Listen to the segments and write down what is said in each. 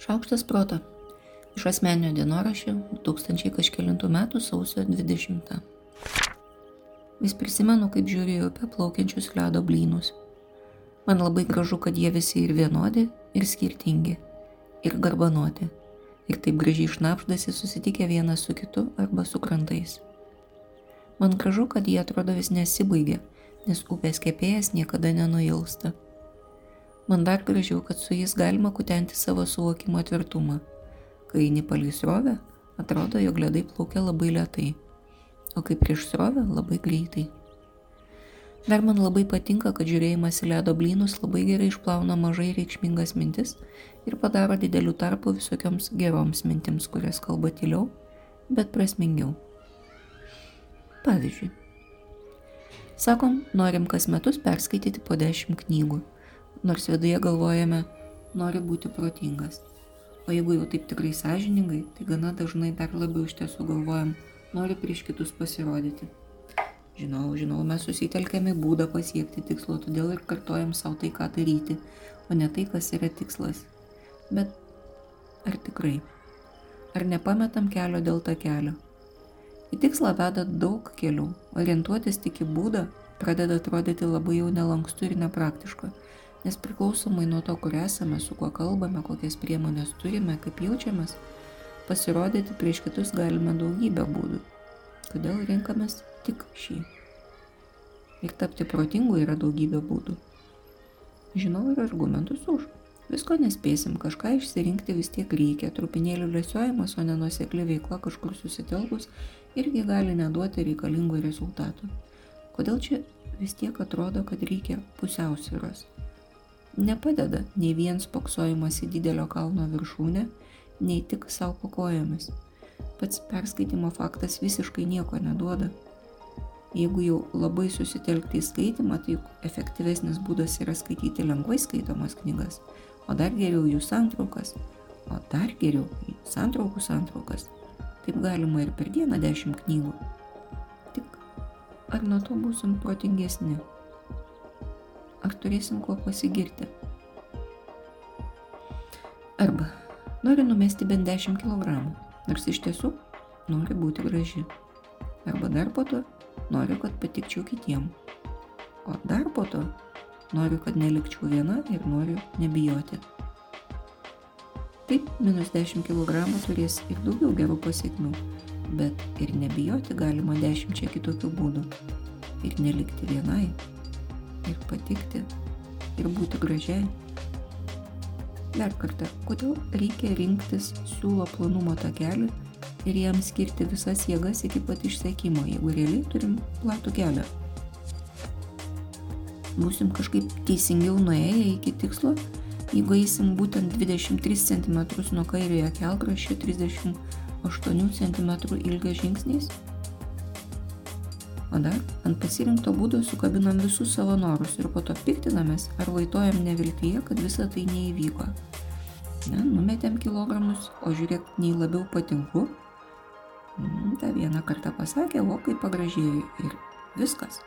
Šaukštas proto. Iš asmeninio dienoraščio 2000 kažkėlintų metų sausio 20. Vis prisimenu, kaip žiūriu į upę plaukiančius ledo blynus. Man labai gražu, kad jie visi ir vienodi, ir skirtingi, ir garbanuoti. Ir taip gražiai šnapždasi susitikę vienas su kitu arba su krantais. Man gražu, kad jie atrodo vis nesibaigia, nes upės kepėjas niekada nenuilsta. Man dar gražiau, kad su jais galima kutenti savo suvokimo tvirtumą. Kai eini palei srovę, atrodo, jog ledai plaukia labai lietai, o kai prieš srovę labai greitai. Dar man labai patinka, kad žiūrėjimas į ledo blynus labai gerai išplauna mažai reikšmingas mintis ir padaro didelių tarpų visokioms geroms mintims, kurias kalba tyliau, bet prasmingiau. Pavyzdžiui, sakom, norim kas metus perskaityti po dešimt knygų nors viduje galvojame, nori būti protingas. O jeigu jau taip tikrai sąžiningai, tai gana dažnai dar labiau iš tiesų galvojam, nori prieš kitus pasirodyti. Žinau, žinau, mes susitelkėme būdą pasiekti tikslo, todėl ir kartojam savo tai, ką daryti, o ne tai, kas yra tikslas. Bet ar tikrai? Ar nepametam kelio dėl to kelio? Į tikslą veda daug kelių. Orientuotis tik į būdą pradeda atrodyti labai jau nelankstu ir nepraktiška nes priklausomai nuo to, kur esame, su kuo kalbame, kokias priemonės turime, kaip jaučiamės, pasirodyti prieš kitus galime daugybę būdų. Todėl renkamės tik šį. Ir tapti protingu yra daugybė būdų. Žinau ir argumentus už. Visko nespėsim, kažką išsirinkti vis tiek reikia, trupinėlių lesiojimas, o nenusekli veikla kažkur susitelkus irgi gali neduoti reikalingų rezultatų. Kodėl čia vis tiek atrodo, kad reikia pusiausvyros? Nepadeda nei vien spoksojimas į didelio kalno viršūnę, nei tik savo pakojomis. Pats perskaitimo faktas visiškai nieko neduoda. Jeigu jau labai susitelkti į skaitimą, tai efektyvesnis būdas yra skaityti lengvai skaitomas knygas, o dar geriau jų santraukas, o dar geriau santraukų santraukas. Taip galima ir per dieną dešimt knygų. Tik ar nuo to būsim protingesni? Ar turėsim kuo pasigirti. Arba nori numesti bent 10 kg, nors iš tiesų nori būti graži. Arba dar po to noriu, kad patikčiau kitiem. O dar po to noriu, kad nelikčiau viena ir noriu nebijoti. Taip, minus 10 kg turės ir daugiau gerų pasiekmių, bet ir nebijoti galima dešimčia kitokių būdų. Ir nelikti vienai ir patikti ir būti gražiai. Dar kartą, kodėl reikia rinktis siūlo planumo takelį ir jam skirti visas jėgas iki pat išsekimo, jeigu realiai turim platų kelią. Būsim kažkaip teisingiau nuėję iki tikslo, jeigu eisim būtent 23 cm nuo kairiojo kelkraščio 38 cm ilgio žingsniais O dar ant pasirinkto būdo sukabinam visus savo norus ir po to piktinamės ar vaitojam neviltyje, kad visa tai neįvyko. Ne, numetėm kilogramus, o žiūrėk, nei labiau patinku. Mm, ta vieną kartą pasakė, o kaip pagražėjo ir viskas.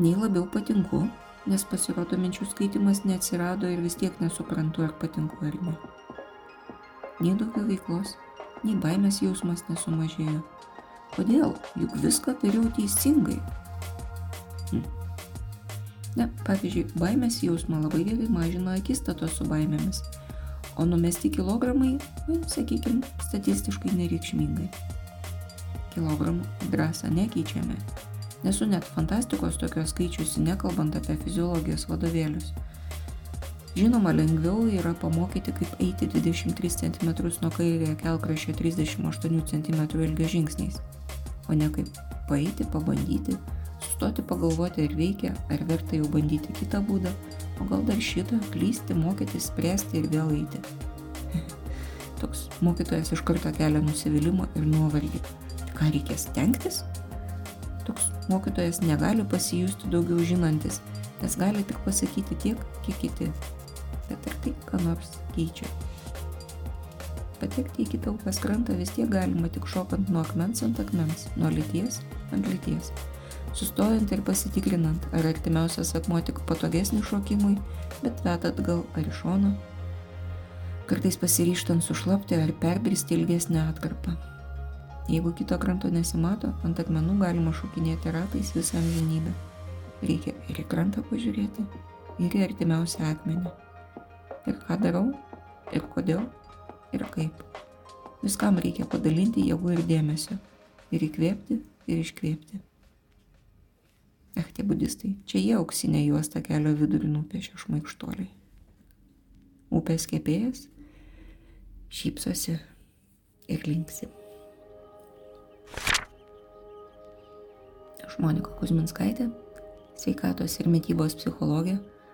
Nei labiau patinku, nes pasirodo minčių skaitimas neatsirado ir vis tiek nesuprantu, ar patinku ar ne. Nei daugiau veiklos, nei baimės jausmas nesumažėjo Kodėl? Juk viską dariau teisingai. Hm. Ne, pavyzdžiui, baimės jausmą labai gerai mažina akistatos su baimėmis, o numesti kilogramai, nu, sakykime, statistiškai nereikšmingai. Kilogramų drąsą nekeičiame. Nesu net fantastikos tokios skaičiusi, nekalbant apie fiziologijos vadovėlius. Žinoma, lengviau yra pamokyti, kaip eiti 23 cm nuo kairėje kelkraščio 38 cm ilgio žingsniais o ne kaip paeiti, pabandyti, sustoti pagalvoti, ar veikia, ar verta jau bandyti kitą būdą, o gal dar šitą, klysti, mokytis, spręsti ir vėl eiti. Toks mokytojas iš karto kelia nusivylimą ir nuovargį. Ką reikės tenktis? Toks mokytojas negali pasijusti daugiau žinantis, nes gali tik pasakyti tiek, kiek kiti. Bet ar tai ką nors keičia? Patekti į kitą upės krantą vis tiek galima tik šokant nuo akmens ant akmens, nuo lyties ant lyties. Sustojant ir pasitikrinant, ar artimiausias akmuo tik patogesnis šokimui, bet veda atgal ar iš šono. kartais pasiryštant sušlapti ar perbristi ilgesnę atkarpą. Jeigu kito kranto nesimato, ant akmenų galima šokinėti ratais visą amžinybę. Reikia ir į krantą pažiūrėti, ir į artimiausią akmenį. Ir ką darau, ir kodėl, ir kaip. Viskam reikia padalinti jėgų ir dėmesio. Ir įkvėpti, ir iškvėpti. Ach, tie budistai, čia jie auksinę juostą kelio vidurį nupiešė šmaikštuoliai. Upės kepėjas šypsosi ir linksi. Aš Monika Kuzminskaitė, sveikatos ir mytybos psichologė,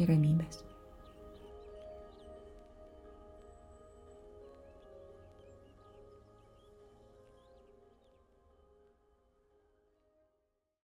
ir ramybės.